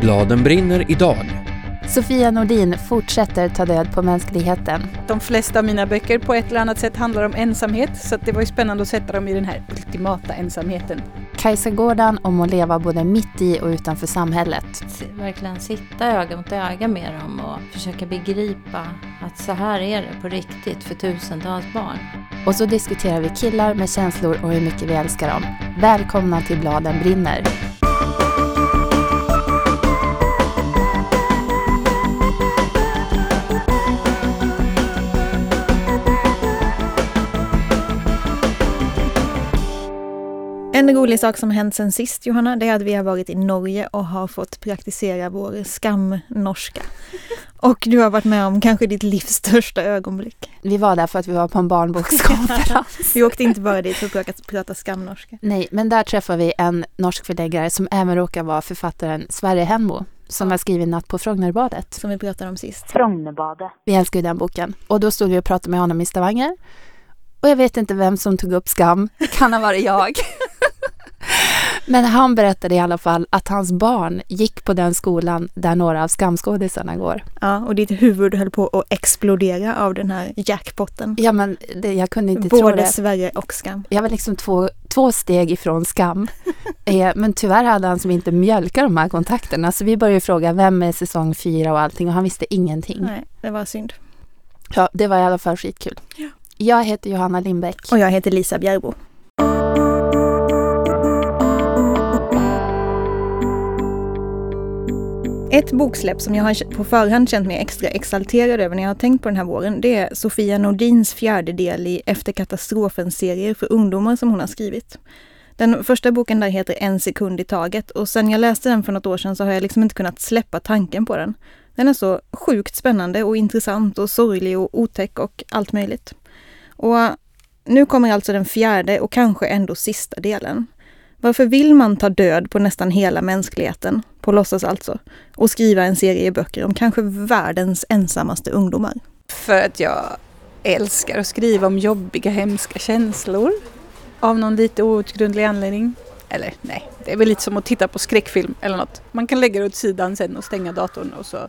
Bladen brinner idag. Sofia Nordin fortsätter ta död på mänskligheten. De flesta av mina böcker på ett eller annat sätt handlar om ensamhet så det var ju spännande att sätta dem i den här ultimata ensamheten. Kajsa Gårdan om att leva både mitt i och utanför samhället. Verkligen sitta öga mot öga med dem och försöka begripa att så här är det på riktigt för tusentals barn. Och så diskuterar vi killar med känslor och hur mycket vi älskar dem. Välkomna till Bladen brinner. En rolig sak som hänt sen sist Johanna, det är att vi har varit i Norge och har fått praktisera vår skamnorska. Och du har varit med om kanske ditt livs största ögonblick. Vi var där för att vi var på en barnbokskonferens. vi åkte inte bara dit för att prata skamnorska. Nej, men där träffade vi en norsk förläggare som även råkar vara författaren Sverre Henmo som ja. har skrivit Natt på Frognerbadet. Som vi pratade om sist. Frognerbadet. Vi älskar ju den boken. Och då stod vi och pratade med honom i Stavanger. Och jag vet inte vem som tog upp skam. Kan ha varit jag. Men han berättade i alla fall att hans barn gick på den skolan där några av skamskådisarna går. Ja, och ditt huvud höll på att explodera av den här jackpotten. Ja, men det, jag kunde inte Både tro det. Både Sverige och skam. Jag var liksom två, två steg ifrån skam. eh, men tyvärr hade han som inte mjölkat de här kontakterna, så vi började fråga vem är säsong fyra och allting och han visste ingenting. Nej, det var synd. Ja, det var i alla fall skitkul. Ja. Jag heter Johanna Lindbäck. Och jag heter Lisa Bjärbo. Ett boksläpp som jag har på förhand känt mig extra exalterad över när jag har tänkt på den här våren, det är Sofia Nordins fjärde del i Efter katastrofen-serier för ungdomar som hon har skrivit. Den första boken där heter En sekund i taget och sen jag läste den för något år sedan så har jag liksom inte kunnat släppa tanken på den. Den är så sjukt spännande och intressant och sorglig och otäck och allt möjligt. Och nu kommer alltså den fjärde och kanske ändå sista delen. Varför vill man ta död på nästan hela mänskligheten, på låtsas alltså, och skriva en serie böcker om kanske världens ensammaste ungdomar? För att jag älskar att skriva om jobbiga, hemska känslor. Av någon lite outgrundlig anledning. Eller nej, det är väl lite som att titta på skräckfilm eller något. Man kan lägga det åt sidan sen och stänga datorn och så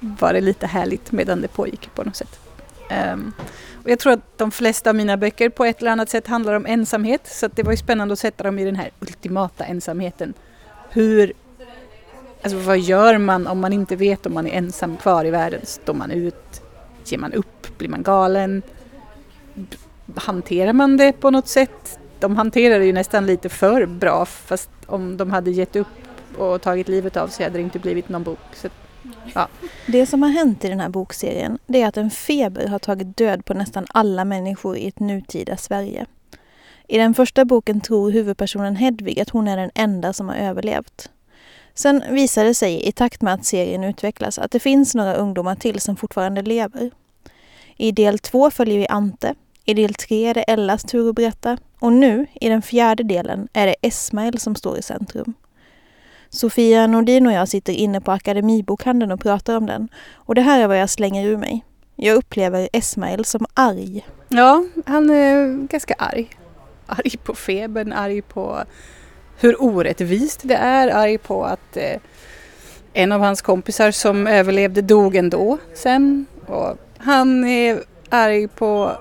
var det lite härligt medan det pågick på något sätt. Um, och jag tror att de flesta av mina böcker på ett eller annat sätt handlar om ensamhet så det var ju spännande att sätta dem i den här ultimata ensamheten. Hur, alltså vad gör man om man inte vet om man är ensam kvar i världen? Står man ut? Ger man upp? Blir man galen? Hanterar man det på något sätt? De hanterar det ju nästan lite för bra fast om de hade gett upp och tagit livet av sig hade det inte blivit någon bok. Så Ja. Det som har hänt i den här bokserien det är att en feber har tagit död på nästan alla människor i ett nutida Sverige. I den första boken tror huvudpersonen Hedvig att hon är den enda som har överlevt. Sen visar det sig i takt med att serien utvecklas att det finns några ungdomar till som fortfarande lever. I del två följer vi Ante. I del tre är det Ellas tur att berätta. Och nu, i den fjärde delen, är det Esmail som står i centrum. Sofia Nordin och jag sitter inne på Akademibokhandeln och pratar om den. Och det här är vad jag slänger ur mig. Jag upplever Esmail som arg. Ja, han är ganska arg. Arg på febern, arg på hur orättvist det är, arg på att eh, en av hans kompisar som överlevde dog ändå sen. Och han är arg på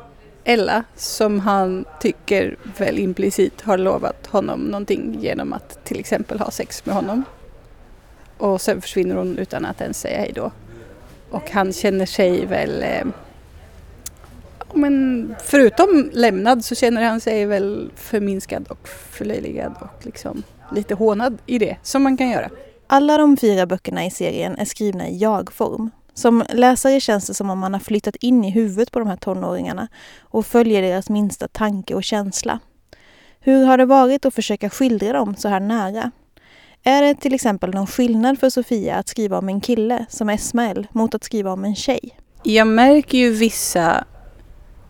Ella som han tycker väl implicit har lovat honom någonting genom att till exempel ha sex med honom. Och sen försvinner hon utan att ens säga hej då. Och han känner sig väl eh, men förutom lämnad så känner han sig väl förminskad och förlöjligad och liksom lite hånad i det som man kan göra. Alla de fyra böckerna i serien är skrivna i jag-form. Som läsare känns det som om man har flyttat in i huvudet på de här tonåringarna och följer deras minsta tanke och känsla. Hur har det varit att försöka skildra dem så här nära? Är det till exempel någon skillnad för Sofia att skriva om en kille som Esmael mot att skriva om en tjej? Jag märker ju vissa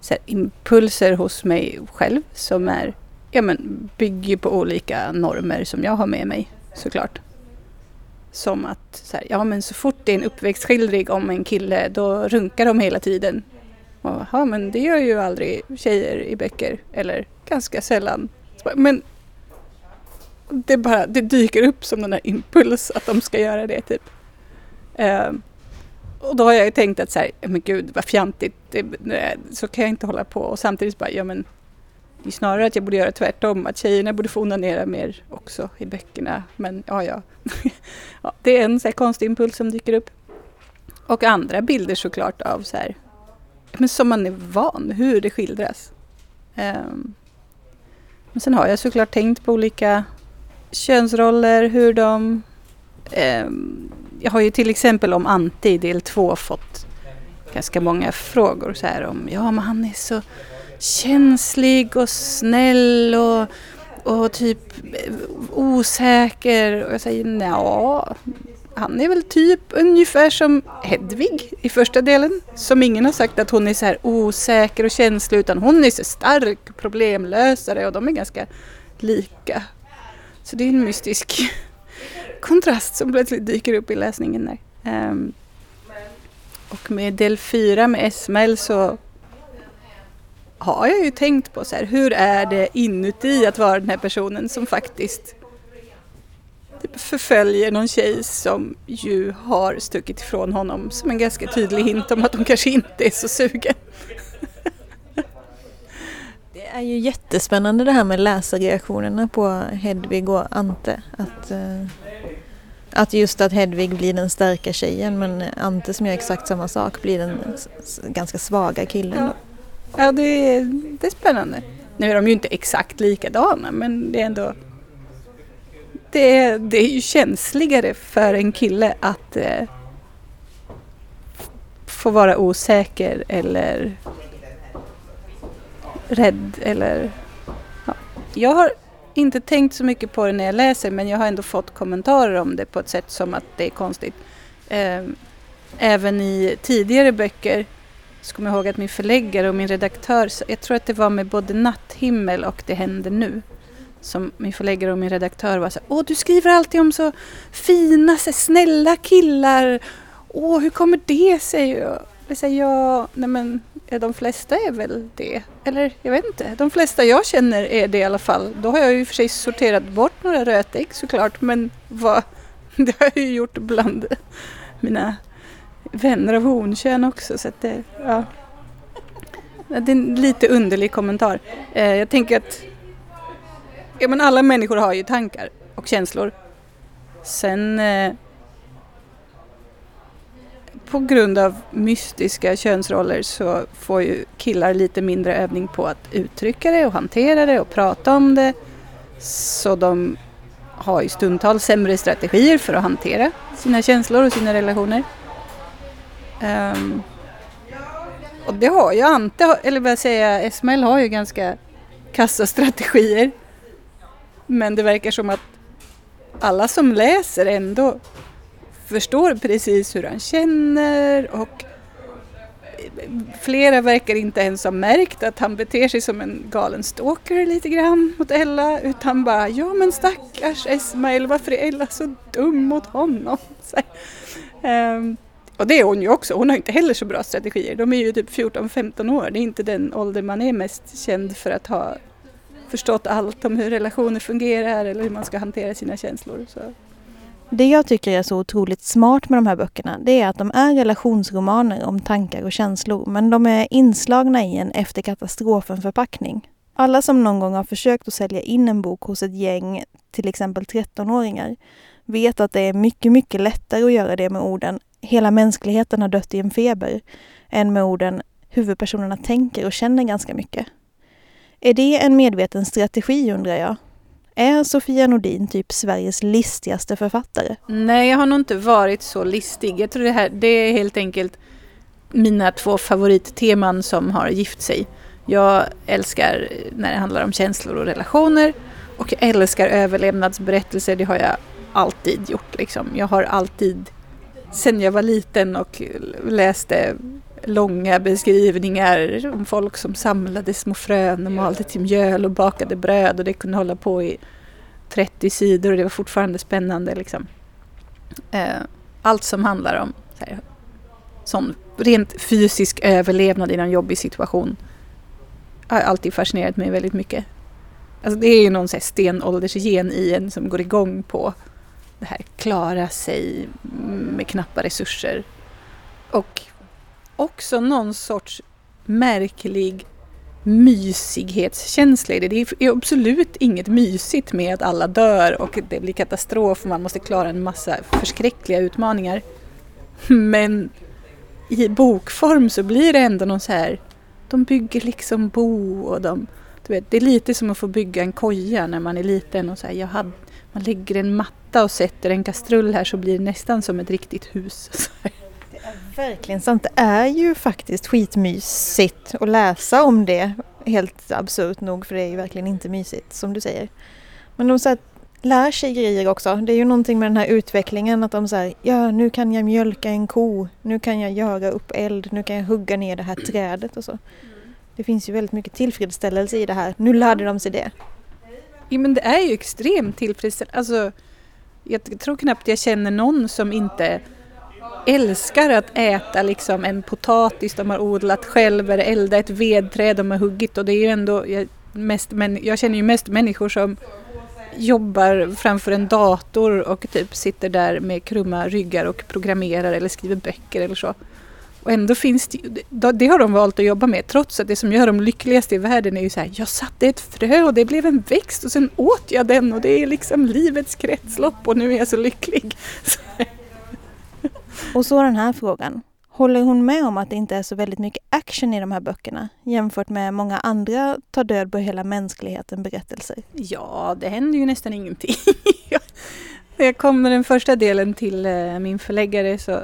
här, impulser hos mig själv som är, ja men bygger på olika normer som jag har med mig såklart. Som att så, här, ja, men så fort det är en uppväxtskildring om en kille då runkar de hela tiden. Jaha men det gör ju aldrig tjejer i böcker eller ganska sällan. Men det, bara, det dyker upp som den där impuls att de ska göra det typ. Eh, och då har jag tänkt att så här, men gud vad fjantigt, det, nej, så kan jag inte hålla på. Och samtidigt bara, ja men det är snarare att jag borde göra tvärtom, att tjejerna borde få onanera mer också i böckerna. Men ja, ja. ja det är en så här konstig impuls som dyker upp. Och andra bilder såklart av så här, men som man är van, hur det skildras. Um, men sen har jag såklart tänkt på olika könsroller, hur de... Um, jag har ju till exempel om Ante i del två fått ganska många frågor så här om, ja men han är så känslig och snäll och, och typ osäker. Och jag säger ja, han är väl typ ungefär som Hedvig i första delen. Som ingen har sagt att hon är så här osäker och känslig utan hon är så stark problemlösare och de är ganska lika. Så det är en mystisk kontrast som plötsligt dyker upp i läsningen där. Um, och med del 4 med Esmael så har jag ju tänkt på så här, hur är det inuti att vara den här personen som faktiskt typ förföljer någon tjej som ju har stuckit ifrån honom som en ganska tydlig hint om att hon kanske inte är så sugen. Det är ju jättespännande det här med läsarreaktionerna på Hedvig och Ante. Att, eh, att just att Hedvig blir den starka tjejen men Ante som gör exakt samma sak blir den ganska svaga killen. Ja, det, är, det är spännande. Nu är de ju inte exakt likadana men det är ändå det är, det är ju känsligare för en kille att eh, få vara osäker eller rädd eller... Ja. Jag har inte tänkt så mycket på det när jag läser men jag har ändå fått kommentarer om det på ett sätt som att det är konstigt. Eh, även i tidigare böcker så kommer jag ihåg att min förläggare och min redaktör, jag tror att det var med både Natthimmel och Det händer nu, som min förläggare och min redaktör var så Åh, du skriver alltid om så fina, så snälla killar. Åh, hur kommer det sig? Jag säger, ja, nej men de flesta är väl det. Eller jag vet inte. De flesta jag känner är det i alla fall. Då har jag ju för sig sorterat bort några rötägg såklart. Men vad, det har jag ju gjort bland mina vänner av honkön också. Så att det, ja. det är en lite underlig kommentar. Eh, jag tänker att ja, men alla människor har ju tankar och känslor. Sen eh, på grund av mystiska könsroller så får ju killar lite mindre övning på att uttrycka det och hantera det och prata om det. Så de har ju stundtals sämre strategier för att hantera sina känslor och sina relationer. Um, och det har ju Ante, eller vad jag säga, Esmael har ju ganska kassa strategier. Men det verkar som att alla som läser ändå förstår precis hur han känner och flera verkar inte ens ha märkt att han beter sig som en galen stalker lite grann mot Ella utan bara ja men stackars Esmail varför är Ella så dum mot honom? Um, och det är hon ju också, hon har inte heller så bra strategier. De är ju typ 14-15 år, det är inte den ålder man är mest känd för att ha förstått allt om hur relationer fungerar eller hur man ska hantera sina känslor. Så. Det jag tycker är så otroligt smart med de här böckerna det är att de är relationsromaner om tankar och känslor men de är inslagna i en efter katastrofen-förpackning. Alla som någon gång har försökt att sälja in en bok hos ett gäng, till exempel 13-åringar, vet att det är mycket, mycket lättare att göra det med orden ”hela mänskligheten har dött i en feber” än med orden ”huvudpersonerna tänker och känner ganska mycket”. Är det en medveten strategi undrar jag? Är Sofia Nordin typ Sveriges listigaste författare? Nej, jag har nog inte varit så listig. Jag tror det här det är helt enkelt mina två favoritteman som har gift sig. Jag älskar när det handlar om känslor och relationer och jag älskar överlevnadsberättelser. Det har jag alltid gjort. Liksom. Jag har alltid, sen jag var liten och läste långa beskrivningar om folk som samlade små frön och malde till mjöl och bakade bröd och det kunde hålla på i 30 sidor och det var fortfarande spännande. Liksom. Eh, allt som handlar om så här, sån rent fysisk överlevnad i en jobbig situation har alltid fascinerat mig väldigt mycket. Alltså det är ju någon stenåldersgen i en som går igång på det här klara sig med knappa resurser. Och också någon sorts märklig mysighetskänsla i det. Det är absolut inget mysigt med att alla dör och det blir katastrof och man måste klara en massa förskräckliga utmaningar. Men i bokform så blir det ändå någon så här, de bygger liksom bo och de, du vet, det är lite som att få bygga en koja när man är liten och så här, jag hade, man lägger en matta och sätter en kastrull här så blir det nästan som ett riktigt hus. Det är verkligen sant. Det är ju faktiskt skitmysigt att läsa om det. Helt absurt nog för det är ju verkligen inte mysigt som du säger. Men de så här, lär sig grejer också. Det är ju någonting med den här utvecklingen att de säger ja nu kan jag mjölka en ko, nu kan jag göra upp eld, nu kan jag hugga ner det här trädet och så. Det finns ju väldigt mycket tillfredsställelse i det här. Nu lärde de sig det. Ja, men det är ju extremt tillfredsställande. Alltså, jag tror knappt jag känner någon som inte älskar att äta liksom en potatis de har odlat själv eller elda ett vedträd de har huggit och det är ju ändå jag, mest, men jag känner ju mest människor som jobbar framför en dator och typ sitter där med krumma ryggar och programmerar eller skriver böcker eller så. Och ändå finns det, det har de valt att jobba med trots att det som gör dem lyckligast i världen är ju så här, jag satte ett frö och det blev en växt och sen åt jag den och det är liksom livets kretslopp och nu är jag så lycklig. Och så den här frågan. Håller hon med om att det inte är så väldigt mycket action i de här böckerna jämfört med många andra tar död på hela mänskligheten berättelser? Ja, det händer ju nästan ingenting. När jag kom med den första delen till eh, min förläggare så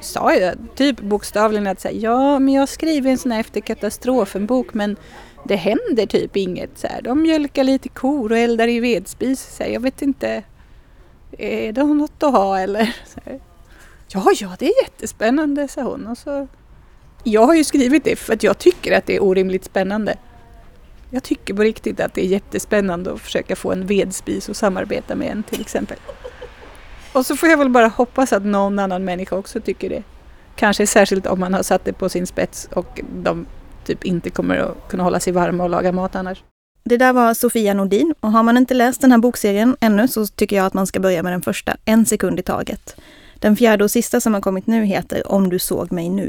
sa jag typ bokstavligen att säga, ja men jag skriver en sån här efter katastrofen-bok men det händer typ inget. Så här. De mjölkar lite kor och eldar i vedspis. Så här, jag vet inte, är det något att ha eller? Så här. Ja, ja, det är jättespännande, sa hon. Och så, jag har ju skrivit det för att jag tycker att det är orimligt spännande. Jag tycker på riktigt att det är jättespännande att försöka få en vedspis och samarbeta med en till exempel. Och så får jag väl bara hoppas att någon annan människa också tycker det. Kanske särskilt om man har satt det på sin spets och de typ inte kommer att kunna hålla sig varma och laga mat annars. Det där var Sofia Nordin och har man inte läst den här bokserien ännu så tycker jag att man ska börja med den första, En sekund i taget. Den fjärde och sista som har kommit nu heter Om du såg mig nu.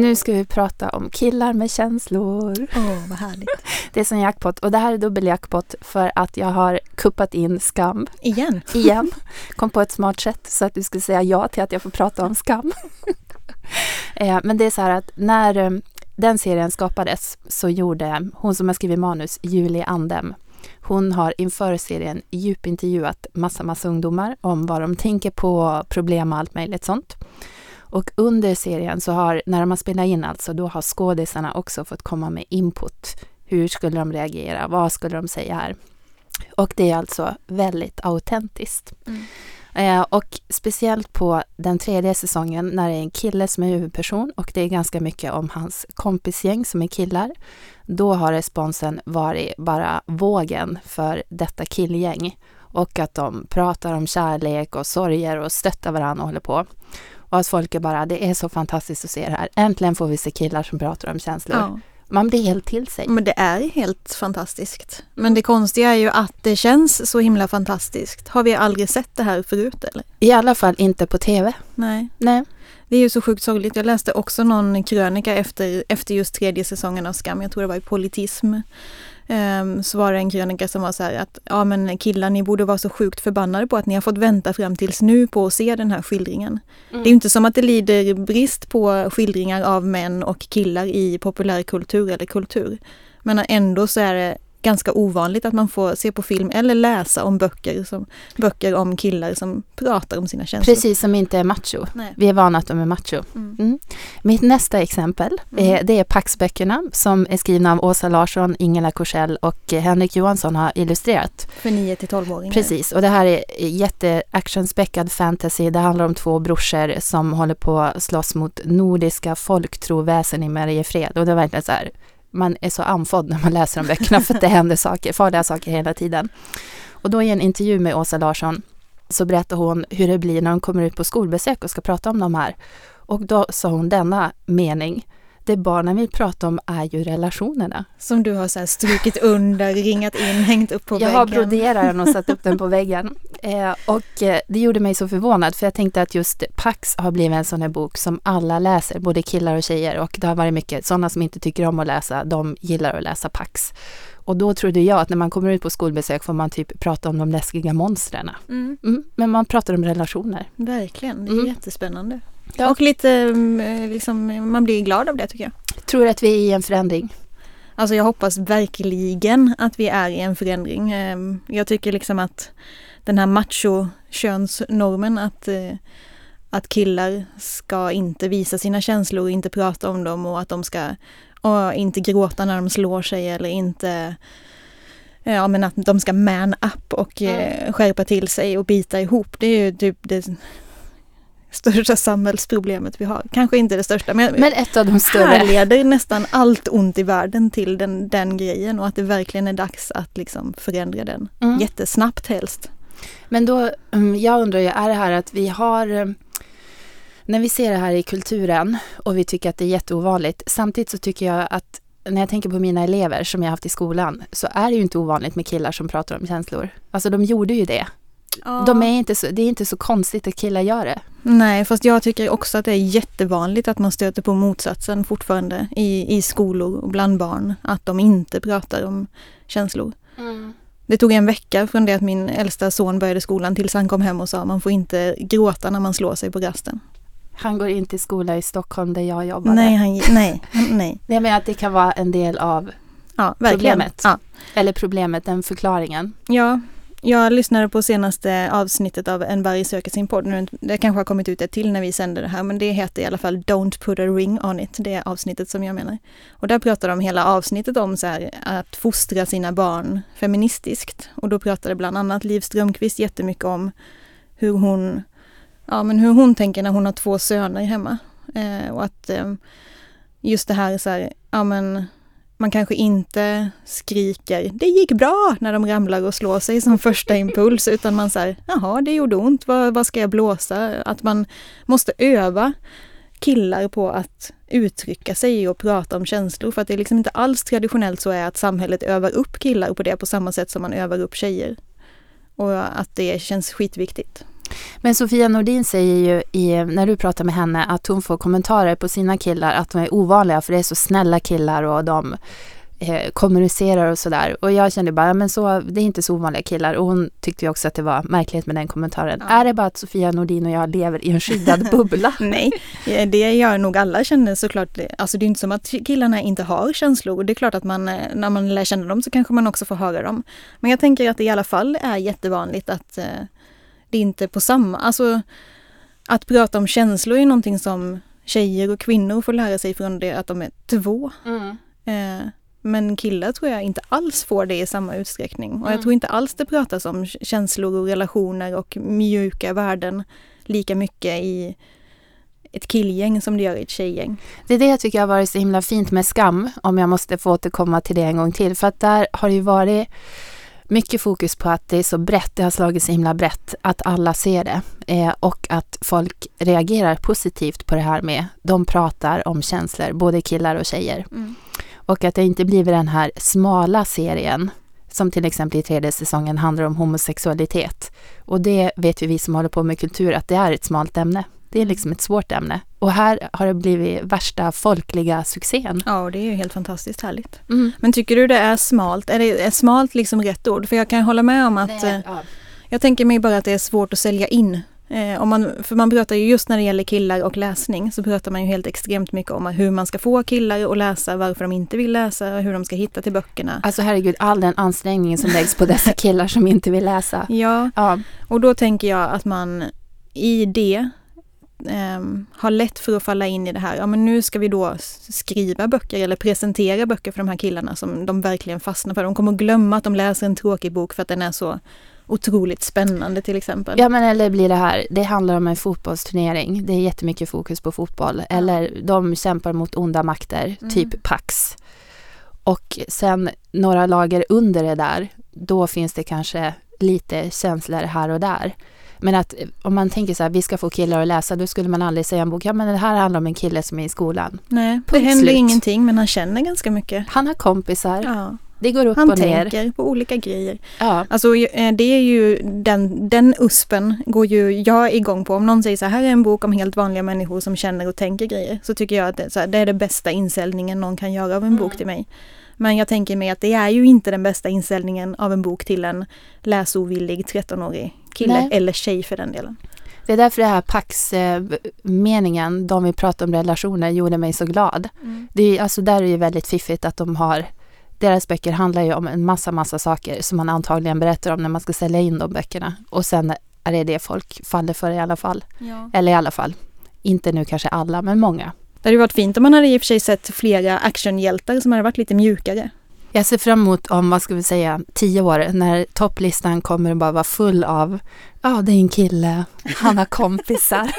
Nu ska vi prata om killar med känslor. Åh, oh, vad härligt. Det är som jackpot och det här är dubbeljackpot för att jag har kuppat in skam. Igen? Igen. Kom på ett smart sätt så att du skulle säga ja till att jag får prata om skam. Eh, men det är så här att när eh, den serien skapades så gjorde hon som har skrivit manus, Julie Andem, hon har inför serien djupintervjuat massa, massa ungdomar om vad de tänker på, problem och allt möjligt sånt. Och under serien så har, när de har spelat in alltså, då har skådisarna också fått komma med input. Hur skulle de reagera? Vad skulle de säga här? Och det är alltså väldigt autentiskt. Mm. Eh, och speciellt på den tredje säsongen när det är en kille som är huvudperson och det är ganska mycket om hans kompisgäng som är killar. Då har responsen varit bara vågen för detta killgäng och att de pratar om kärlek och sorger och stöttar varandra och håller på. Och att folk är bara, det är så fantastiskt att se det här. Äntligen får vi se killar som pratar om känslor. Ja. Man blir helt till sig. Men det är helt fantastiskt. Men det konstiga är ju att det känns så himla fantastiskt. Har vi aldrig sett det här förut eller? I alla fall inte på TV. Nej. Nej. Det är ju så sjukt sorgligt. Jag läste också någon krönika efter, efter just tredje säsongen av Skam. Jag tror det var i Politism. Um, så var det en krönika som var så här att ja men killar ni borde vara så sjukt förbannade på att ni har fått vänta fram tills nu på att se den här skildringen. Mm. Det är inte som att det lider brist på skildringar av män och killar i populärkultur eller kultur. Men ändå så är det ganska ovanligt att man får se på film eller läsa om böcker, som, böcker om killar som pratar om sina känslor. Precis, som inte är macho. Nej. Vi är vana att de är macho. Mm. Mm. Mitt nästa exempel, mm. är, det är Paxböckerna som är skrivna av Åsa Larsson, Ingela Korsell och Henrik Johansson har illustrerat. För 9 till 12-åringar. Precis, och det här är jätteactionspäckad fantasy. Det handlar om två brorsor som håller på att slåss mot nordiska folktroväsen i Mariefred. Och det är verkligen så här man är så andfådd när man läser de böckerna för att det händer saker, farliga saker hela tiden. Och då i en intervju med Åsa Larsson så berättar hon hur det blir när de kommer ut på skolbesök och ska prata om de här. Och då sa hon denna mening det barnen vill prata om är ju relationerna. Som du har så strukit under, ringat in, hängt upp på jag väggen. har broderat den och satt upp den på väggen. Eh, och eh, det gjorde mig så förvånad för jag tänkte att just Pax har blivit en sån här bok som alla läser, både killar och tjejer. Och det har varit mycket sådana som inte tycker om att läsa, de gillar att läsa Pax. Och då trodde jag att när man kommer ut på skolbesök får man typ prata om de läskiga monstren. Mm, Mm, men man pratar om relationer. verkligen, det är Mm. jättespännande. Ja. Och lite, mm, liksom, man blir glad av det tycker jag. Tror att vi är i en förändring. Alltså jag hoppas verkligen att vi är i en förändring. Ehm, Jag tycker liksom att den här macho-könsnormen att, eh, att killar ska inte visa sina känslor, inte prata om dem och att de ska inte gråta när de slår sig eller inte Ja men att de ska man up och eh, skärpa till sig och bita ihop. Det är ju typ det största samhällsproblemet vi har. Kanske inte det största men, Men ett av de större. härleder nästan allt ont i världen till den, den grejen och att det verkligen är dags att liksom förändra den. Mm. Jättesnabbt helst. Men då, mm, jag undrar ju, är det här att vi har eh, när vi ser det här i kulturen och vi tycker att det är jätteovanligt. Samtidigt så tycker jag att när jag tänker på mina elever som jag haft i skolan så är det ju inte ovanligt med killar som pratar om känslor. Alltså de gjorde ju det. De är inte så, det är inte så konstigt att killar gör det. Nej, fast jag tycker också att det är jättevanligt att man stöter på motsatsen fortfarande i, i skolor och bland barn. Att de inte pratar om känslor. Det tog en vecka från det att min äldsta son började skolan tills han kom hem och sa man får inte gråta när man slår sig på rasten. Han går in till skola i Stockholm där jag jobbade. Nej, han, nej, nej. Jag menar att det kan vara en del av Ja. Problemet. Ja. Eller problemet, den förklaringen. Ja, jag lyssnade på senaste avsnittet av En varg söker sin podd. Nu, det kanske har kommit ut ett till när vi sänder det här, men det heter i alla fall Don't put a ring on it. Det är avsnittet som jag menar. Och där pratar de hela avsnittet om så här, att fostra sina barn feministiskt. Och då pratade bland annat Liv Strömquist jättemycket om hur hon, ja, men hur hon tänker när hon har två söner hemma. Eh, och att eh, just det här så här, ja men man kanske inte skriker det gick bra när de ramlar och slår sig som första impuls utan man säger jaha det gjorde ont, vad, vad ska jag blåsa? Att man måste öva killar på att uttrycka sig och prata om känslor för att det är liksom inte alls traditionellt så är att samhället övar upp killar på det på samma sätt som man övar upp tjejer. Och att det känns skitviktigt. Men Sofia Nordin säger ju i, när du pratar med henne att hon får kommentarer på sina killar att de är ovanliga för det är så snälla killar och de eh, kommunicerar och sådär. Och jag kände bara, ja, men så, det är inte så ovanliga killar. Och hon tyckte ju också att det var märkligt med den kommentaren. Ja. Är det bara att Sofia Nordin och jag lever i en skyddad bubbla? Nej, det gör nog alla känner såklart. Alltså det är inte som att killarna inte har känslor. Och Det är klart att man, eh, när man lär känna dem så kanske man också får höra dem. Men jag tänker att det i alla fall är jättevanligt att eh, det inte är på samma... Alltså att prata om känslor är någonting som tjejer och kvinnor får lära sig från det att de är två. Eh, men killar tror jag inte alls får det i samma utsträckning. Och jag Mm. tror inte alls det pratas om känslor och relationer och mjuka värden lika mycket i ett killgäng som det gör i ett tjejgäng. Det är det jag tycker har varit så himla fint med Skam, om jag måste få återkomma till det en gång till. För att där har det ju varit mycket fokus på att det är så brett, det har slagit så himla brett, att alla ser det. Eh, och att folk reagerar positivt på det här med, de pratar om känslor, både killar och tjejer. Och att det inte blivit den här smala serien, som till exempel i tredje säsongen handlar om homosexualitet. Och det vet ju vi som håller på med kultur att det är ett smalt ämne. Det är liksom ett svårt ämne. Och här har det blivit värsta folkliga succén. Ja, och det är ju helt fantastiskt härligt. Mm. Men tycker du det är smalt? Är, det, är smalt liksom rätt ord? För jag kan hålla med om att eh, ja. jag tänker mig bara att det är svårt att sälja in. Eh, om man, för man pratar ju just när det gäller killar och läsning så pratar man ju helt extremt mycket om hur man ska få killar att läsa, varför de inte vill läsa, hur de ska hitta till böckerna. Alltså herregud, all den ansträngningen som läggs på dessa killar som inte vill läsa. Ja, Ja, och då tänker jag att man i det ehm, har lätt för att falla in i det här. Ja, men nu ska vi då skriva böcker eller presentera böcker för de här killarna som de verkligen fastnar för. De kommer att glömma att de läser en tråkig bok för att den är så otroligt spännande till exempel. ja men eller blir det här, det handlar om en fotbollsturnering. Det är jättemycket fokus på fotboll. Eller de kämpar mot onda makter, Mm. typ Pax. Och sen några lager under det där, då finns det kanske lite känslor här och där. Men att eh, om man tänker så här, vi ska få killar att läsa, då skulle man aldrig säga en bok, ja men det här handlar om en kille som är i skolan. Nej, det Punkt händer slut. ingenting men han känner ganska mycket. Han har kompisar, Ja, det går upp han och ner. tänker på olika grejer. Ja, Alltså eh, det är ju den, den uspen går ju jag igång på. Om någon säger så här, här är en bok om helt vanliga människor som känner och tänker grejer. Så tycker jag att det, här, det är det bästa inställningen någon kan göra av en bok till mig. Men jag tänker mig att det är ju inte den bästa inställningen av en bok till en läsovillig 13-årig kille Nej. eller tjej för den delen. det är därför det här Pax-meningen, de vi pratar om relationer, gjorde mig så glad. Det är, alltså där är det väldigt fiffigt att de har deras böcker handlar ju om en massa, massa saker som man antagligen berättar om när man ska sälja in de böckerna. Och sen är det det folk faller för i alla fall. Ja. Eller i alla fall, inte nu kanske alla, men många. Det hade ju varit fint om man hade i och för sig sett flera actionhjältar som hade varit lite mjukare. Jag ser fram emot om, vad ska vi säga, tio år när topplistan kommer att bara vara full av, ja det är en kille, han har kompisar.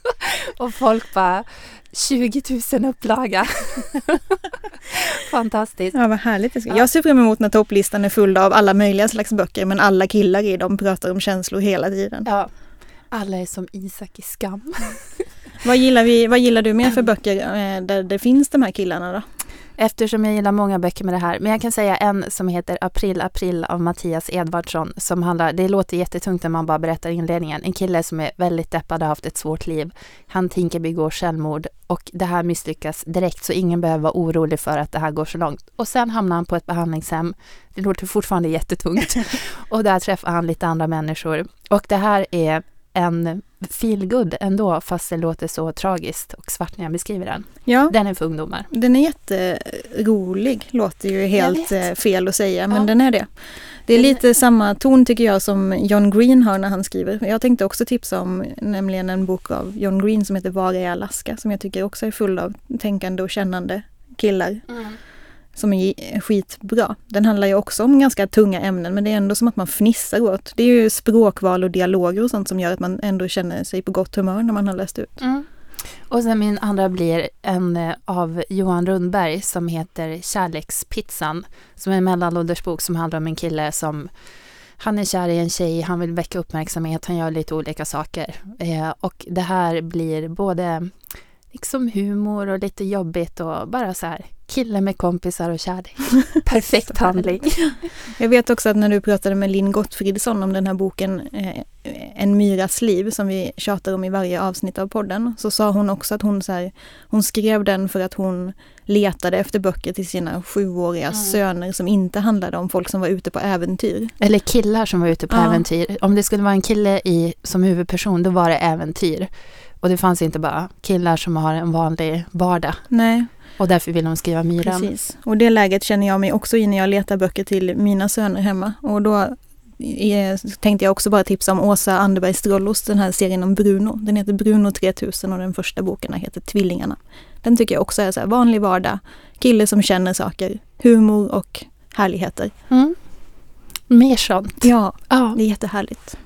och folk bara, 20 000 upplaga. Fantastiskt. Ja, vad härligt det ska. Ja. Jag ser fram emot när topplistan är full av alla möjliga slags böcker men alla killar i dem pratar om känslor hela tiden. Ja. Alla är som Isak i Skam. Vad gillar, vi, vad gillar du mer för böcker eh, där det finns de här killarna då? Eftersom jag gillar många böcker med det här. Men jag kan säga en som heter April, april av Mattias Edvardsson. Som handlar, det låter jättetungt när man bara berättar inledningen. En kille som är väldigt deppad och har haft ett svårt liv. Han tänker begå självmord och det här misslyckas direkt så ingen behöver vara orolig för att det här går så långt. Och sen hamnar han på ett behandlingshem. Det låter fortfarande jättetungt. och där träffar han lite andra människor. Och det här är en feelgood ändå fast det låter så tragiskt och svart när jag beskriver den. Ja, Den är för ungdomar. den är jätterolig. Låter ju helt eh, fel att säga men Ja. den är det. Det är lite samma ton tycker jag som John Green har när han skriver. Jag tänkte också tipsa om nämligen en bok av John Green som heter Var är Alaska? Som jag tycker också är full av tänkande och kännande killar som är skitbra. Den handlar ju också om ganska tunga ämnen men det är ändå som att man fnissar åt. Det är ju språkval och dialoger och sånt som gör att man ändå känner sig på gott humör när man har läst ut. Mm. Och sen min andra blir en eh, av Johan Rundberg som heter Kärlekspizzan. Som är en mellanåldersbok som handlar om en kille som han är kär i en tjej, han vill väcka uppmärksamhet, han gör lite olika saker. Eh, och det här blir både liksom humor och lite jobbigt och bara så här kille med kompisar och kärlek. Perfekt handling. Jag vet också att när du pratade med Linn Gottfridsson om den här boken eh, En myras liv som vi tjatar om i varje avsnitt av podden så sa hon också att hon, så här, hon skrev den för att hon letade efter böcker till sina sjuåriga Mm. söner som inte handlade om folk som var ute på äventyr. Eller killar som var ute på Ja. äventyr. Om det skulle vara en kille i, som huvudperson, då var det äventyr. Och det fanns inte bara killar som har en vanlig vardag. Nej, Och därför vill hon skriva Myran. Precis. Och det läget känner jag mig också i när jag letar böcker till mina söner hemma. Och då eh, tänkte jag också bara tipsa om Åsa Anderberg Strollos, den här serien om Bruno. Den heter Bruno 3000 och den första boken heter Tvillingarna. Den tycker jag också är så här vanlig vardag, kille som känner saker, humor och härligheter. Mm. Mer sånt. Ja, Ja. det är jättehärligt.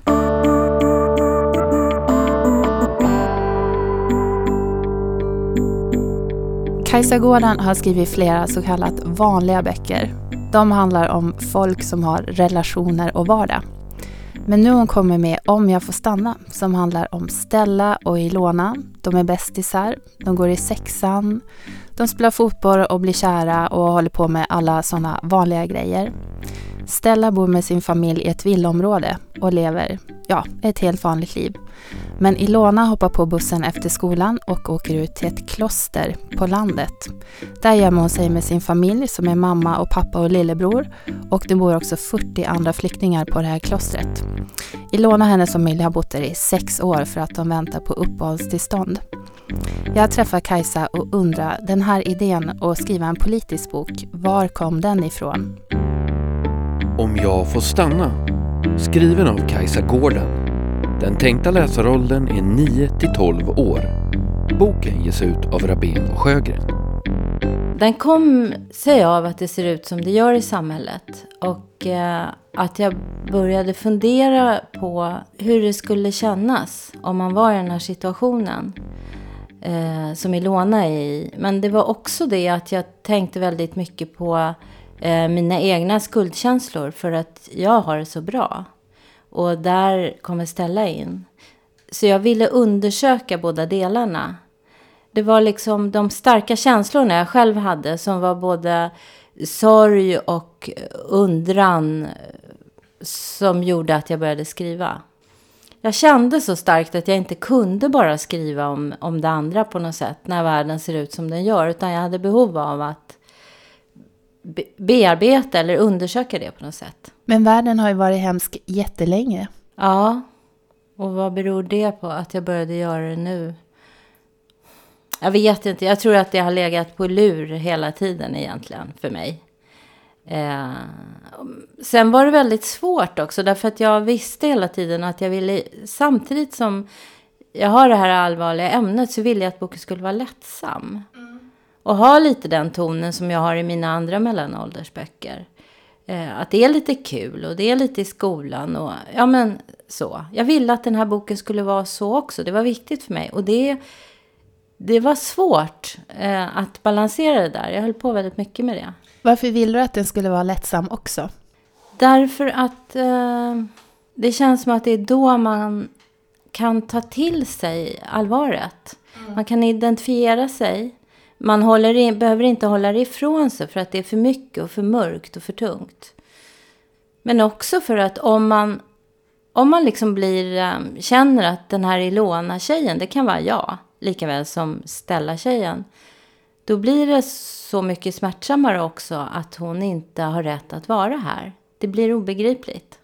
Kajsa Gården har skrivit flera så kallat vanliga böcker. De handlar om folk som har relationer och vardag. Men nu har hon kommit med Om jag får stanna som handlar om Stella och Ilona. De är bästisar, de går i sexan, de spelar fotboll och blir kära och håller på med alla sådana vanliga grejer. Stella bor med sin familj i ett villaområde och lever, ja, ett helt vanligt liv. Men Ilona hoppar på bussen efter skolan och åker ut till ett kloster på landet. Där gömmer hon sig med sin familj som är mamma och pappa och lillebror och det bor också 40 andra flyktingar på det här klostret. Ilona och hennes familj har bott där i sex år för att de väntar på uppehållstillstånd. Jag träffar Kajsa och undrar, den här idén att skriva en politisk bok, var kom den ifrån? Om jag får stanna. Skriven av Kajsa Gården. Den tänkta läsaråldern är 9 till 12 år. Boken ges ut av Rabén och Sjögren. Den kom sig av att det ser ut som det gör i samhället. Och eh, att jag började fundera på hur det skulle kännas om man var i den här situationen. Eh, som Ilona är i. Men det var också det att jag tänkte väldigt mycket på Eh, mina egna skuldkänslor för att jag har det så bra. Och där kommer Stella in. Så jag ville undersöka båda delarna. Det var liksom de starka känslorna jag själv hade som var både sorg och undran eh, som gjorde att jag började skriva. Jag kände så starkt att jag inte kunde bara skriva om, om det andra på något sätt när världen ser ut som den gör. Utan jag hade behov av att be bearbeta eller undersöka det på något sätt. Men världen har ju varit hemsk jättelänge. Ja, och vad beror det på att jag började göra det nu? Jag vet inte, jag tror att det har legat på lur hela tiden egentligen för mig. Eh, sen var det väldigt svårt också därför att jag visste hela tiden att jag ville, samtidigt som jag har det här allvarliga ämnet så ville jag att boken skulle vara lättsam. Och ha lite den tonen som jag har i mina andra mellanåldersböcker. Eh, att det är lite kul och det är lite i skolan och ja men så. Jag ville att den här boken skulle vara så också, det var viktigt för mig. Och det, det var svårt eh, att balansera det där, jag höll på väldigt mycket med det. Varför ville du att den skulle vara lättsam också? Därför att eh, det känns som att det är då man kan ta till sig allvaret. Mm. Man kan identifiera sig. Man håller in, behöver inte hålla det ifrån sig för att det är för mycket och för mörkt och för tungt. Men också för att om man, om man liksom blir, ehm, känner att den här Ilona-tjejen, det kan vara jag, lika väl som Stella-tjejen. Då blir det så mycket smärtsammare också att hon inte har rätt att vara här. Det blir obegripligt.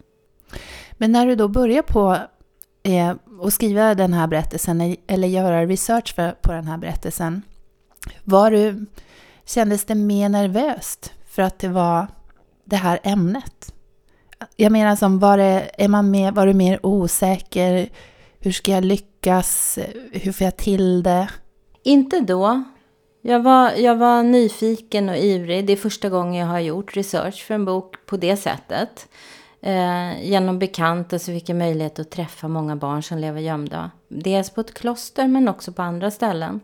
Men när du då börjar på eh, att skriva den här berättelsen eller göra research för, på den här berättelsen, var du, kändes det mer nervöst för att det var det här ämnet? Jag menar som, var, det, är man mer, var du mer osäker? Hur ska jag lyckas? Hur får jag till det? Inte då. Jag var, jag var nyfiken och ivrig. Det är första gången jag har gjort research för en bok på det sättet. Eh, genom bekanta så fick jag möjlighet att träffa många barn som lever gömda. Dels på ett kloster men också på andra ställen.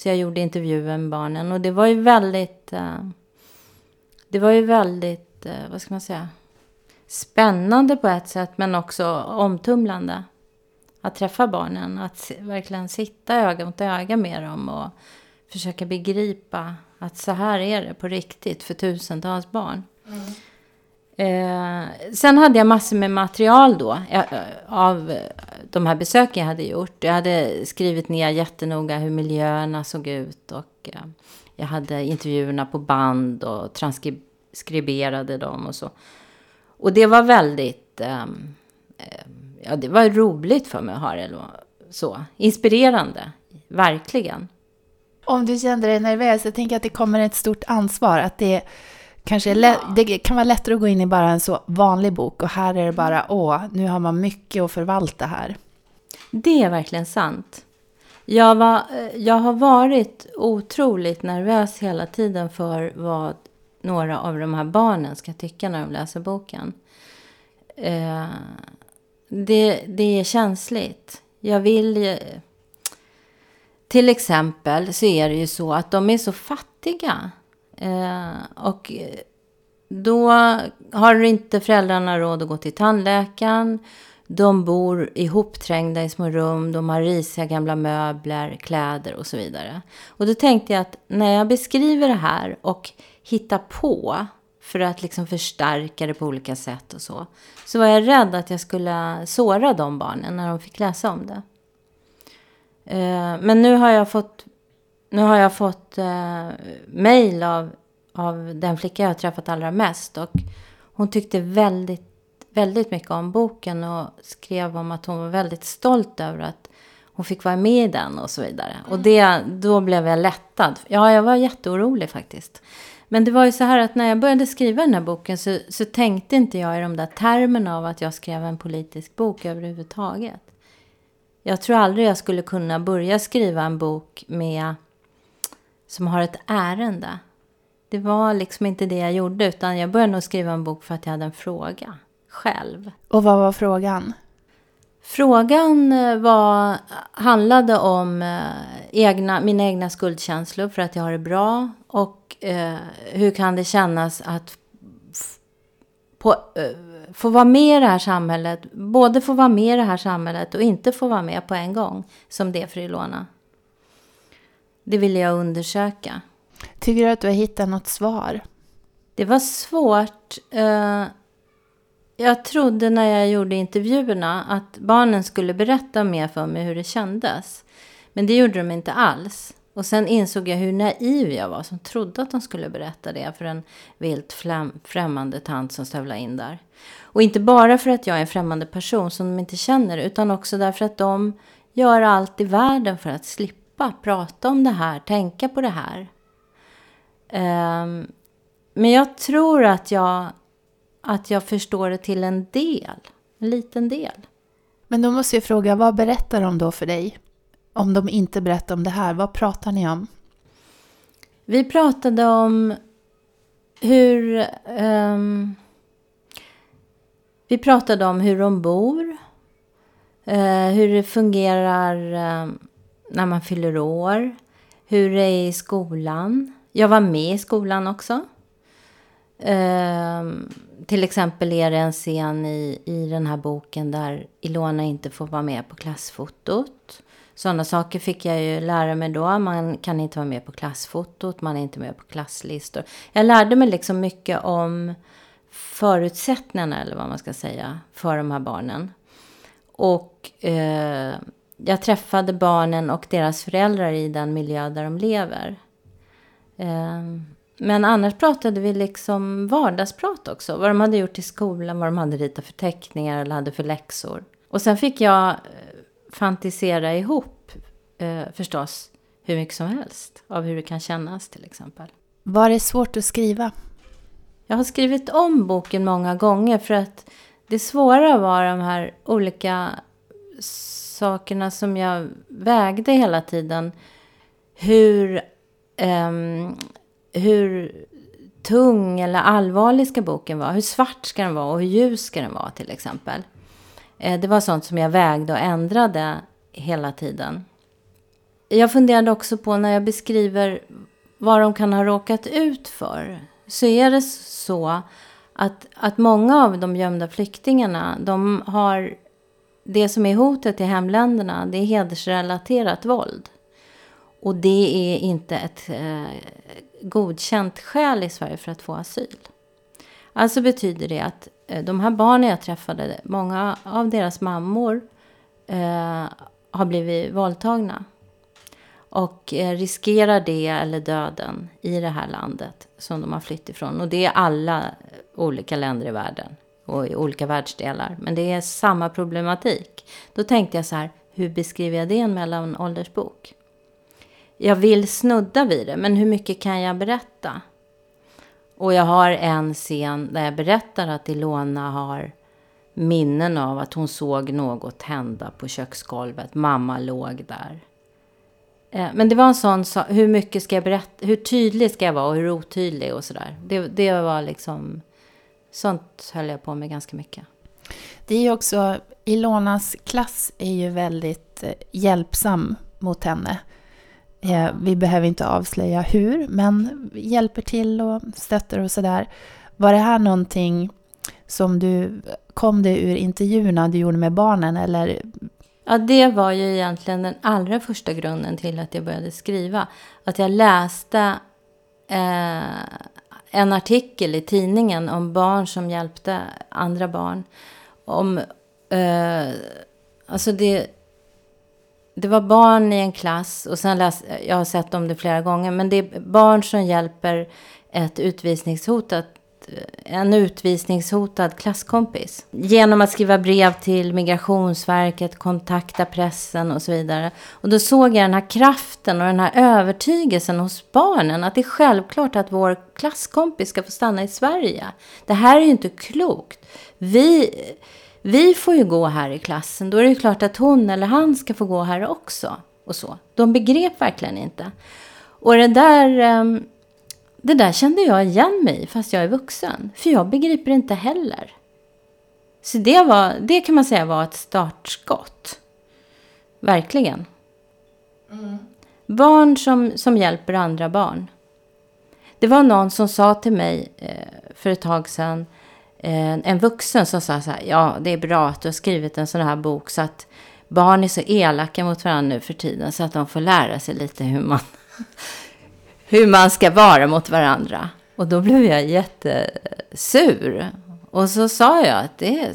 Så jag gjorde intervjuer med barnen och det var ju väldigt... Eh, det var ju väldigt, eh, vad ska man säga? Spännande på ett sätt men också omtumlande. Att träffa barnen, att verkligen sitta öga mot öga med dem och försöka begripa att så här är det på riktigt för tusentals barn. Mm. Eh, sen hade jag massor med material då eh, av de här besöken jag hade gjort. Jag hade skrivit ner jättenoga hur miljöerna såg ut och eh, jag hade intervjuerna på band och transkriberade dem och så. Och det var väldigt, ehm, eh, ja det var roligt för mig att ha det så. Inspirerande, verkligen. Om du kände dig nervös, jag tänker att det kommer ett stort ansvar. Att det kanske ja. det kan vara lättare att gå in i bara en så vanlig bok och här är det bara, åh, nu har man mycket att förvalta här. Det är verkligen sant. Jag, var, eh, jag har varit otroligt nervös hela tiden för vad några av de här barnen ska tycka när de läser boken. Eh, det, det är känsligt. Jag vill till exempel så är det ju så att de är så fattiga. Eh, och eh, då har inte föräldrarna råd att gå till tandläkaren. De bor ihopträngda i små rum, de har risiga gamla möbler, kläder och så vidare. Och då tänkte jag att när jag beskriver det här och hittar på för att liksom förstärka det på olika sätt och så. Så var jag rädd att jag skulle såra de barnen när de fick läsa om det. Eh, men nu har jag fått, nu har jag fått eh, mail av, av den flicka jag har träffat allra mest. Och hon tyckte väldigt, väldigt mycket om boken och skrev om att hon var väldigt stolt över att hon fick vara med i den och så vidare. Och det, då blev jag lättad. Ja, jag var jätteorolig faktiskt. Men det var ju så här att när jag började skriva den här boken så, så tänkte inte jag i de där termerna av att jag skrev en politisk bok överhuvudtaget. Jag tror aldrig jag skulle kunna börja skriva en bok med som har ett ärende. Det var liksom inte det jag gjorde, utan jag började nog skriva en bok för att jag hade en fråga själv. Och vad var frågan? Frågan eh, var, handlade om eh, egna, mina egna skuldkänslor för att jag har det bra. Och eh, hur kan det kännas att på, eh, få vara med i det här samhället. Både få vara med i det här samhället och inte få vara med på en gång. Som det för Ilona. Det ville jag undersöka. Tycker du att du har hittat något svar? Det var svårt. Eh, jag trodde när jag gjorde intervjuerna att barnen skulle berätta mer för mig hur det kändes. Men det gjorde de inte alls. Och sen insåg jag hur naiv jag var som trodde att de skulle berätta det för en vilt främmande tant som stövlade in där. Och inte bara för att jag är en främmande person som de inte känner utan också därför att de gör allt i världen för att slippa prata om det här, tänka på det här. Um, men jag tror att jag, att jag förstår det till en del, en liten del. Men då måste jag fråga, vad berättar de då för dig? Om de inte berättar om det här, vad pratar ni om? Vi pratade om hur... Um, vi pratade om hur de bor. Uh, hur det fungerar uh, när man fyller år. Hur det är i skolan. Jag var med i skolan också. Uh, till exempel är det en scen i, i den här boken där Ilona inte får vara med på klassfotot. Sådana saker fick jag ju lära mig då. Man kan inte vara med på klassfotot, man är inte med på klasslistor. Jag lärde mig liksom mycket om förutsättningarna, eller vad man ska säga, för de här barnen. Och eh, jag träffade barnen och deras föräldrar i den miljö där de lever. Eh, men annars pratade vi liksom vardagsprat också. Vad de hade gjort i skolan, vad de hade ritat för teckningar eller hade för läxor. Och sen fick jag fantisera ihop eh, förstås hur mycket som helst av hur det kan kännas till exempel. Var det svårt att skriva? Jag har skrivit om boken många gånger för att det svåra var de här olika sakerna som jag vägde hela tiden. Hur, eh, hur tung eller allvarlig ska boken vara? Hur svart ska den vara och hur ljus ska den vara till exempel? Eh, det var sånt som jag vägde och ändrade hela tiden. Jag funderade också på när jag beskriver vad de kan ha råkat ut för. Så är det så att, att många av de gömda flyktingarna, de har det som är hotet i hemländerna, det är hedersrelaterat våld. Och det är inte ett eh, godkänt skäl i Sverige för att få asyl. Alltså betyder det att Eh, de här barnen jag träffade, många av deras mammor eh, har blivit våldtagna. Och eh, riskerar det eller döden i det här landet som de har flytt ifrån. Och det är alla olika länder i världen och i olika världsdelar. Men det är samma problematik. Då tänkte jag så här, hur beskriver jag det i en mellanåldersbok? Jag vill snudda vid det, men hur mycket kan jag berätta? Och jag har en scen där jag berättar att Ilona har minnen av att hon såg något hända på köksgolvet. Mamma låg där. Eh, men det var en sån sak, hur mycket ska jag berätta, hur tydlig ska jag vara och hur otydlig och sådär. Det, det var liksom, sånt höll jag på med ganska mycket. Det är ju också, Ilonas klass är ju väldigt eh, hjälpsam mot henne. Eh, vi behöver inte avslöja hur, men hjälper till och stöttar och sådär. Var det här någonting som du, kom det ur intervjuerna du gjorde med barnen eller? Ja, det var ju egentligen den allra första grunden till att jag började skriva. Att jag läste eh, en artikel i tidningen om barn som hjälpte andra barn. Om, eh, alltså det det var barn i en klass och sen läs, jag har sett om det flera gånger, men det är barn som hjälper ett utvisningshotat en utvisningshotad klasskompis. Genom att skriva brev till Migrationsverket, kontakta pressen och så vidare. Och då såg jag den här kraften och den här övertygelsen hos barnen. Att det är självklart att vår klasskompis ska få stanna i Sverige. Det här är ju inte klokt. Vi vi får ju gå här i klassen, då är det klart att hon eller han ska få gå här också. Och så. De begrep verkligen inte. Och det där, Um, det där kände jag igen mig fast jag är vuxen. För jag begriper inte heller. Så det, var, det kan man säga var ett startskott. Verkligen. Mm. Barn som, som hjälper andra barn. Det var någon som sa till mig eh, för ett tag sedan eh, en vuxen som sa så här, ja det är bra att du har skrivit en sån här bok så att barn är så elaka mot varandra nu för tiden så att de får lära sig lite hur man, hur man ska vara mot varandra. Och då blev jag jättesur. Och så sa jag att det är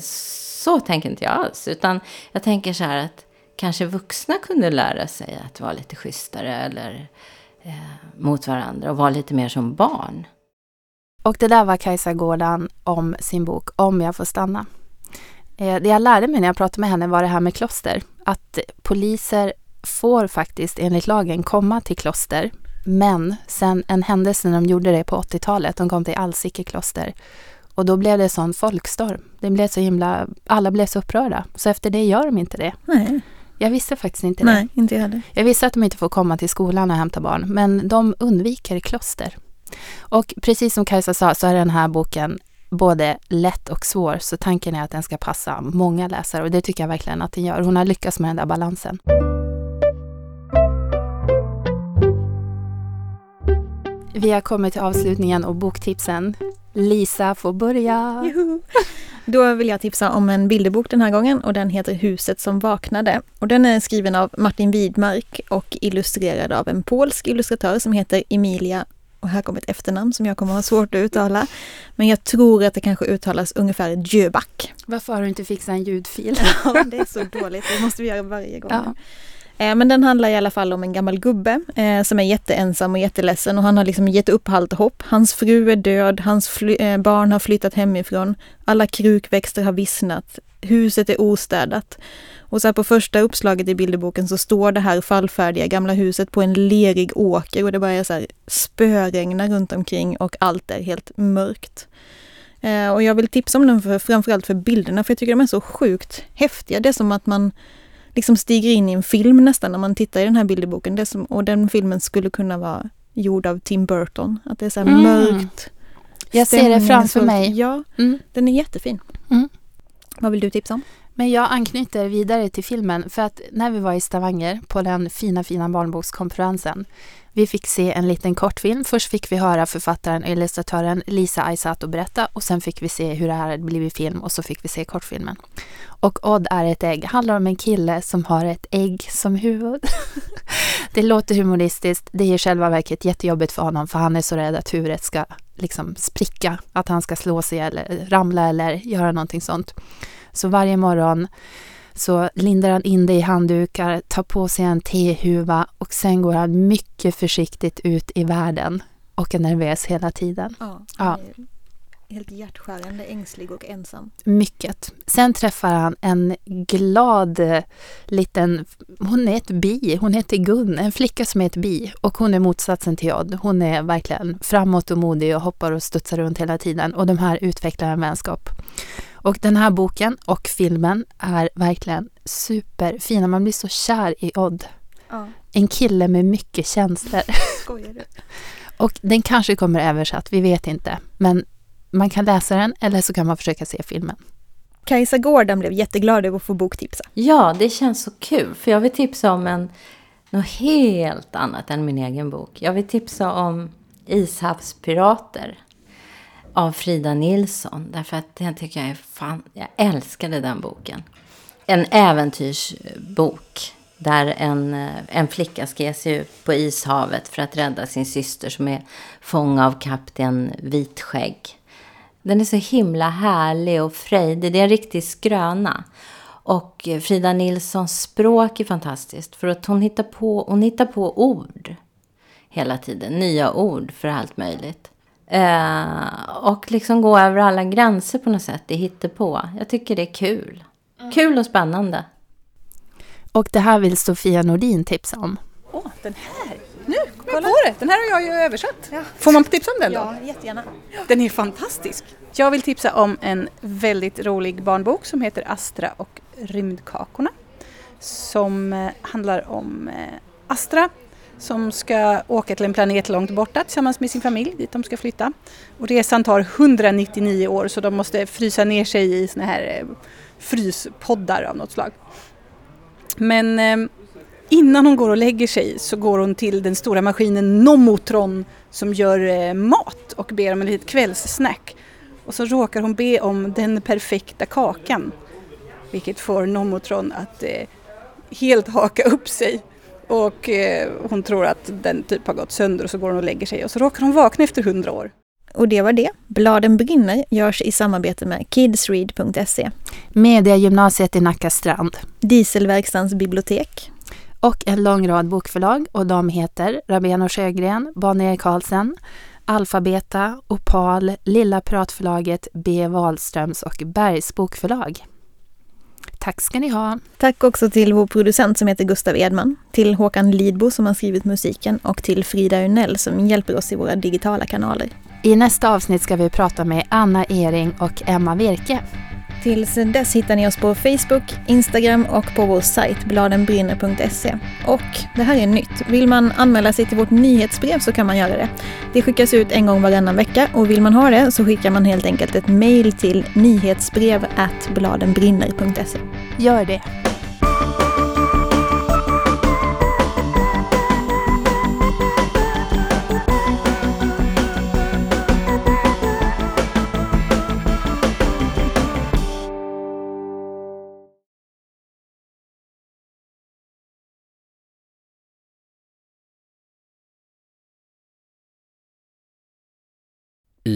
så tänker inte jag alls. Utan jag tänker så här att kanske vuxna kunde lära sig att vara lite schysstare eller eh, mot varandra och vara lite mer som barn. Och det där var Kajsa Gårdan om sin bok Om jag får stanna. Eh, det jag lärde mig när jag pratade med henne var det här med kloster. Att poliser får faktiskt enligt lagen komma till kloster. Men sen en händelse när de gjorde det på 80-talet, de kom till Alsike kloster. Och då blev det sån folkstorm. Det blev så himla, alla blev så upprörda. Så efter det gör de inte det. Nej, Jag visste faktiskt inte nej det. inte jag heller. Jag visste att de inte får komma till skolan och hämta barn, men de undviker kloster. Och precis som Kajsa sa så är den här boken både lätt och svår, så tanken är att den ska passa många läsare och det tycker jag verkligen att den gör. Hon har lyckats med den där balansen. Vi har kommit till avslutningen och boktipsen. Lisa får börja. Juhu. Då vill jag tipsa om en bilderbok den här gången och den heter Huset som vaknade. Och den är skriven av Martin Widmark och illustrerad av en polsk illustratör som heter Emilia och här kommer ett efternamn som jag kommer ha svårt att uttala. Men jag tror att det kanske uttalas ungefär Djöback. Varför har du inte fixat en ljudfil? Ja, det är så dåligt. Det måste vi göra varje gång. Ja. Eh, men den handlar i alla fall om en gammal gubbe eh, som är jätteensam och jätteledsen och han har liksom gett upp allt hopp. Hans fru är död, hans fly- eh, barn har flyttat hemifrån, alla krukväxter har vissnat, huset är ostädat. Och så här på första uppslaget i bilderboken så står det här fallfärdiga gamla huset på en lerig åker och det börjar så här spöregna runt omkring och allt är helt mörkt. Eh, Och jag vill tipsa om den för, framförallt för bilderna för jag tycker de är så sjukt häftiga. Det är som att man liksom stiger in i en film nästan när man tittar i den här bilderboken. Det som, och den filmen skulle kunna vara gjord av Tim Burton. Att det är så här Mm. mörkt. Jag ser det framför mig. Ja, Mm. den är jättefin. Mm. Vad vill du tipsa om? Men jag anknyter vidare till filmen för att när vi var i Stavanger på den fina, fina barnbokskonferensen vi fick se en liten kortfilm. Först fick vi höra författaren och illustratören Lisa Aisato berätta och sen fick vi se hur det här hade blivit film och så fick vi se kortfilmen. Och Odd är ett ägg. handlar om en kille som har ett ägg som huvud. det låter humoristiskt. Det är i själva verket jättejobbigt för honom för han är så rädd att huvudet ska liksom spricka. Att han ska slå sig eller ramla eller göra någonting sånt. Så varje morgon så lindar han in det i handdukar, tar på sig en tehuva och sen går han mycket försiktigt ut i världen och är nervös hela tiden. Ja, Ja. Helt hjärtskärande, ängslig och ensam. Mycket. Sen träffar han en glad eh, liten, hon är ett bi, hon heter Gun, en flicka som är ett bi och hon är motsatsen till Odd. Hon är verkligen framåt och modig och hoppar och studsar runt hela tiden och de här utvecklar en vänskap. Och den här boken och filmen är verkligen superfina. Man blir så kär i Odd. Ja, En kille med mycket känslor. skojar du? Och den kanske kommer översatt, vi vet inte. Men man kan läsa den eller så kan man försöka se filmen. Kajsa Gården blev jätteglad över att få boktipsa. Ja, det känns så kul. För jag vill tipsa om en, något helt annat än min egen bok. Jag vill tipsa om Ishavspirater av Frida Nilsson. Därför att den tycker jag är fan... Jag älskade den boken. En äventyrsbok. Där en, eh, en flicka ska ge sig ut på ishavet för att rädda sin syster som är fång av kapten Vitskägg. Den är så himla härlig och frejdig. Det är en riktig skröna. Och Frida Nilssons språk är fantastiskt. För att hon hittar på, hon hittar på ord hela tiden. Nya ord för allt möjligt. Eh, och liksom gå över alla gränser på något sätt. Det hittar på. Jag tycker det är kul. Kul och spännande. Och det här vill Sofia Nordin tipsa om. Åh, den här! Nu kom jag på det! Den här har jag ju översatt. Får man tipsa om den då? Ja, jättegärna. Den är fantastisk. Jag vill tipsa om en väldigt rolig barnbok som heter Astra och rymdkakorna. Som eh, handlar om eh, Astra som ska åka till en planet långt borta tillsammans med sin familj dit de ska flytta. Och resan tar 199 år så de måste frysa ner sig i såna här eh, fryspoddar av något slag. Men eh, innan hon går och lägger sig så går hon till den stora maskinen Nomotron som gör eh, mat och ber om en litet kvällssnack. Och så råkar hon be om den perfekta kakan. Vilket får Nomotron att eh, helt haka upp sig. Och eh, hon tror att den typ har gått sönder och så går hon och lägger sig och så råkar hon vakna efter hundra år. Och det var det. Bladen brinner görs i samarbete med kidsread.se, Mediagymnasiet i Nacka strand. Dieselverkstans bibliotek, Och en lång rad bokförlag och de heter Rabén och Sjögren, Bonnier Carlsen, Alfabeta, Opal, Lilla Pratförlaget, B. Wahlströms och Bergs bokförlag. Tack ska ni ha. Tack också till vår producent som heter Gustav Edman, till Håkan Lidbo som har skrivit musiken och till Frida Unell som hjälper oss i våra digitala kanaler. I nästa avsnitt ska vi prata med Anna Ering och Emma Virke. Tills dess hittar ni oss på Facebook, Instagram och på vår sajt bladenbrinner.se. Och det här är nytt. Vill man anmäla sig till vårt nyhetsbrev så kan man göra det. Det skickas ut en gång varannan vecka och vill man ha det så skickar man helt enkelt ett mejl till nyhetsbrev bladenbrinner.se. Gör det.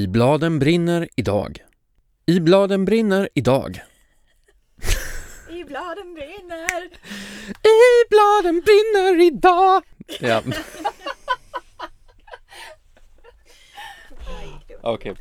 Bladen brinner idag. I bladen brinner idag. I bladen brinner! I bladen brinner idag. Ja. Okej.